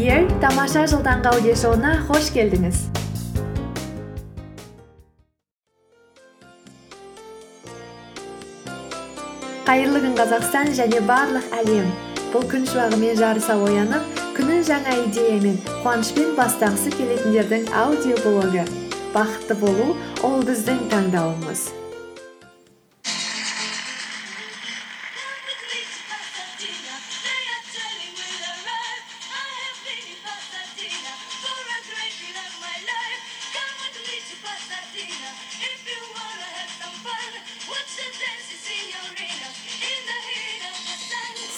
Here тамаша жыл таңғы аудиошоуына қош келдіңіз қайырлы күн қазақстан және барлық әлем. Бұл күн шуағымен жарыса оянып күнін жаңа идеямен қуанышпен бастағысы келетіндердің аудиоблогы. Бақытты болу ол біздің таңдауымыз.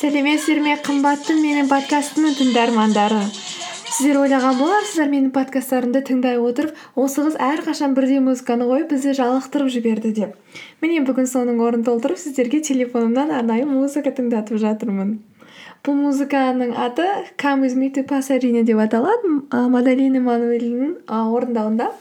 Сәлеметсіздер ме қымбатты менің подкастымның тыңдармандары? Сіздер ойлаған боларсыздар менің подкасттарымды тыңдай отырып осы қыз әрқашан бірдей музыканы қойып бізді жалықтырып жіберді деп. Міне бүгін соның орнын толтырып сіздерге телефонымнан арнайы музыка тыңдатып жатырмын. Бұл музыканың аты come with me to pasadena деп аталады. Мадалина мануэльдің орындауында.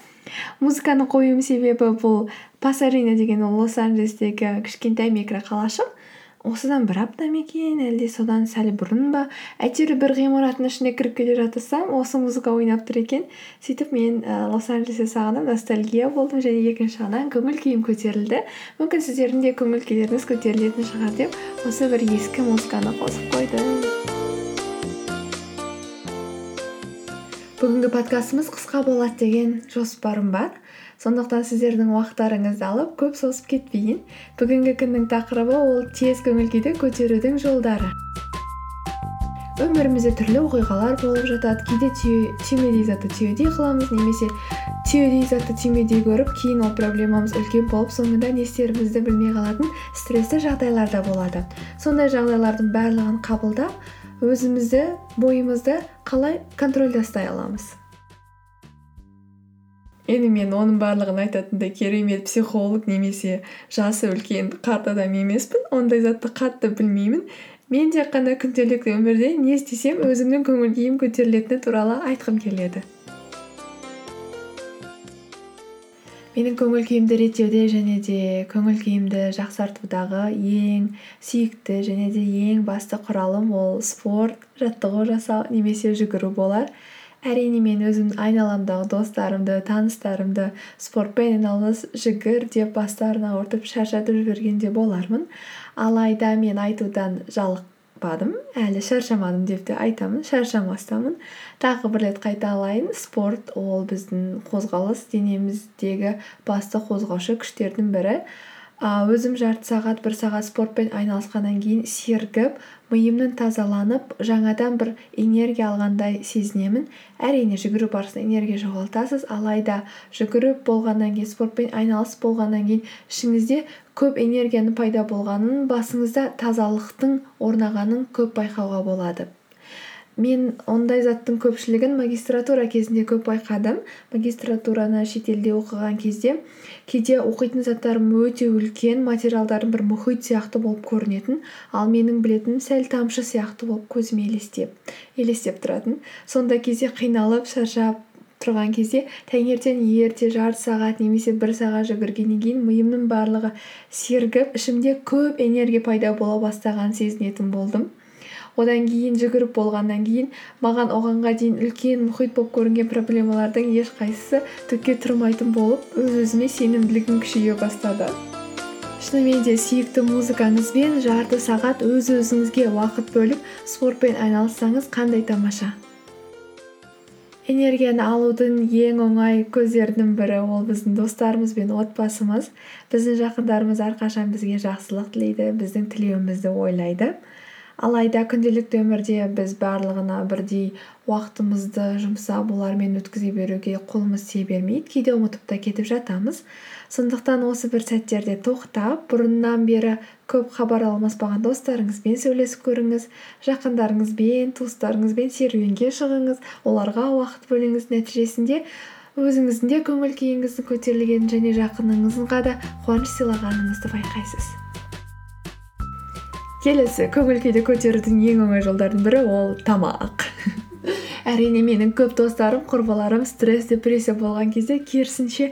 Музыканы қоюым себебі бұл пасадена деген ол лос анджелестегі кішкентай микроқалашық осыдан бір апта ма екен әлде содан сәл бұрын ба? Әйтеуір бір ғимараттың ішіне кіріп келе жатырсам осы музыка ойнап тұр екен. Сөйтіп мен ә, лос анджелесті сағынып ностальгия болдым және екінші жағынан көңіл күйім көтерілді. Мүмкін сіздердің де көңіл күйлеріңіз көтерілетін шығар деп осы бір ескі музыканы қосып қойдым. Бүгінгі подкастымыз қысқа болады деген жоспарым бар. Сондықтан сіздердің уақыттарыңызды алып көп созып кетпейін. Бүгінгі күннің тақырыбы ол тез көңіл күйді көтерудің жолдары. Өмірімізде түрлі оқиғалар болып жатады. Кейде түймедей затты түйедей қыламыз немесе түйедей затты түймедей көріп кейін ол проблемамыз үлкен болып соңында не істерімізді білмей қалатын стрессті жағдайлар да болады. Сондай жағдайлардың барлығын қабылдап өзімізді бойымызды қалай контрольда ұстай аламыз енді мен оның барлығын айтатындай керемет психолог немесе жасы үлкен қарт адам емеспін ондай затты қатты білмеймін мен тек қана күнделікті өмірде не істесем өзімнің көңіл күйім көтерілетіні туралы айтқым келеді менің көңіл күйімді реттеуде және де көңіл күйімді жақсартудағы ең сүйікті және де ең басты құралым ол спорт жаттығу жасау немесе жүгіру болар. Әрине мен өзімнің айналамдағы достарымды таныстарымды спортпен айналыс жүгір деп бастарын ауыртып шаршатып жіберген де болармын. Алайда мен айтудан жалықпадым әлі шаршамадым деп те айтамын. Шаршамастамын. Тағы бір рет қайталайын спорт ол біздің қозғалыс денеміздегі басты қозғаушы күштердің бірі. Өзім жарты сағат бір сағат спортпен айналысқаннан кейін сергіп миымның тазаланып жаңадан бір энергия алғандай сезінемін. Әрине жүгіру барысында энергия жоғалтасыз. Алайда жүгіріп болғаннан кейін спортпен айналысып болғаннан кейін ішіңізде көп энергияның пайда болғанын басыңызда тазалықтың орнағанын көп байқауға болады. Мен ондай заттың көпшілігін магистратура кезінде көп байқадым. Магистратураны шетелде оқыған кезде кейде оқитын заттарым өте үлкен материалдарым бір мұхит сияқты болып көрінетін. Ал менің білетінім сәл тамшы сияқты болып көзіме елестеп тұратын. Сондай кезде қиналып шаршап тұрған кезде таңертең ерте жарты сағат немесе бір сағат жүгіргеннен кейін миымның барлығы сергіп ішімде көп энергия пайда бола бастағанын сезінетін болдым. Одан кейін жүгіріп болғаннан кейін маған оғанға дейін үлкен мұхит болып көрінген проблемалардың ешқайсысы түкке тұрмайтын болып өз өзіме сенімділігім күшейе бастады. Шынымен де сүйікті музыкаңызбен жарты сағат өз өзіңізге уақыт бөліп спортпен айналыссаңыз қандай тамаша. Энергияны алудың ең оңай көздерінің бірі ол біздің достарымыз бен отбасымыз. Біздің жақындарымыз әрқашан бізге жақсылық тілейді біздің тілеуімізді ойлайды. Алайда күнделікті өмірде біз барлығына бірдей уақытымызды жұмсап олармен өткізе беруге қолымыз тие бермейді кейде ұмытып та кетіп жатамыз. Сондықтан осы бір сәттерде тоқтап бұрыннан бері көп хабар алмаспаған достарыңызбен сөйлесіп көріңіз жақындарыңызбен туыстарыңызбен серуенге шығыңыз оларға уақыт бөліңіз нәтижесінде өзіңіздің де көңіл күйіңіздің көтерілгенін және жақыныңызға да қуаныш сыйлағаныңызды байқайсыз. Келесі көңіл күйді көтерудің ең оңай жолдарының бірі ол тамақ. Әрине менің көп достарым құрбыларым стресс депрессия болған кезде керісінше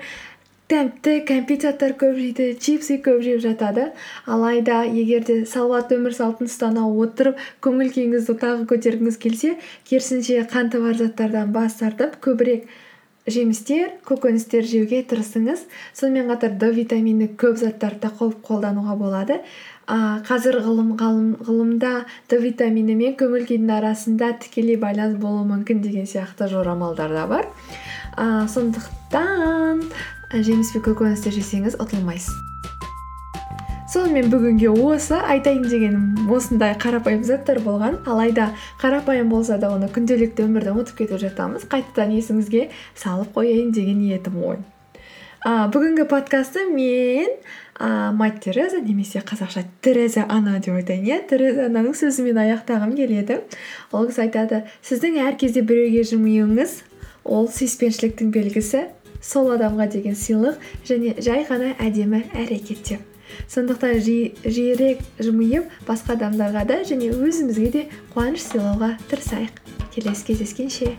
тәмті кәмпит заттар көп жейді чипсы көп жеп жатады. Алайда егер де салауатты өмір салтын ұстана отырып көңіл күйіңізді тағы көтергіңіз келсе керісінше қанты бар заттардан бас тартып көбірек жемістер көкөністер жеуге тырысыңыз. Сонымен қатар д витамині көп заттарды да қолдануға болады. Ә, қазір ғылымда д витамині мен көңіл күйдің арасында тікелей байланыс болуы мүмкін деген сияқты жорамалдар да бар. Ә, сондықтан жеміс пен көкөністі жесеңіз ұтылмайсыз. Сонымен бүгінге осы айтайын дегенім осындай қарапайым заттар болған. Алайда қарапайым болса да оны күнделікті өмірде ұмытып кетіп жатамыз. Қайтадан есіңізге салып қояйын деген ниетім ғой а, бүгінгі подкастты мен а, мать тереза немесе қазақша тереза ана деп айтайын иә? Тереза ананың сөзімен аяқтағым келеді. Ол кісі айтады сіздің әр кезде біреуге жымиюыңыз ол сүйіспеншіліктің белгісі сол адамға деген сыйлық және жай ғана әдемі әрекет деп сондықтан жиірек жымиып басқа адамдарға да және өзімізге де қуаныш сыйлауға тырысайық. Келесі кездескенше.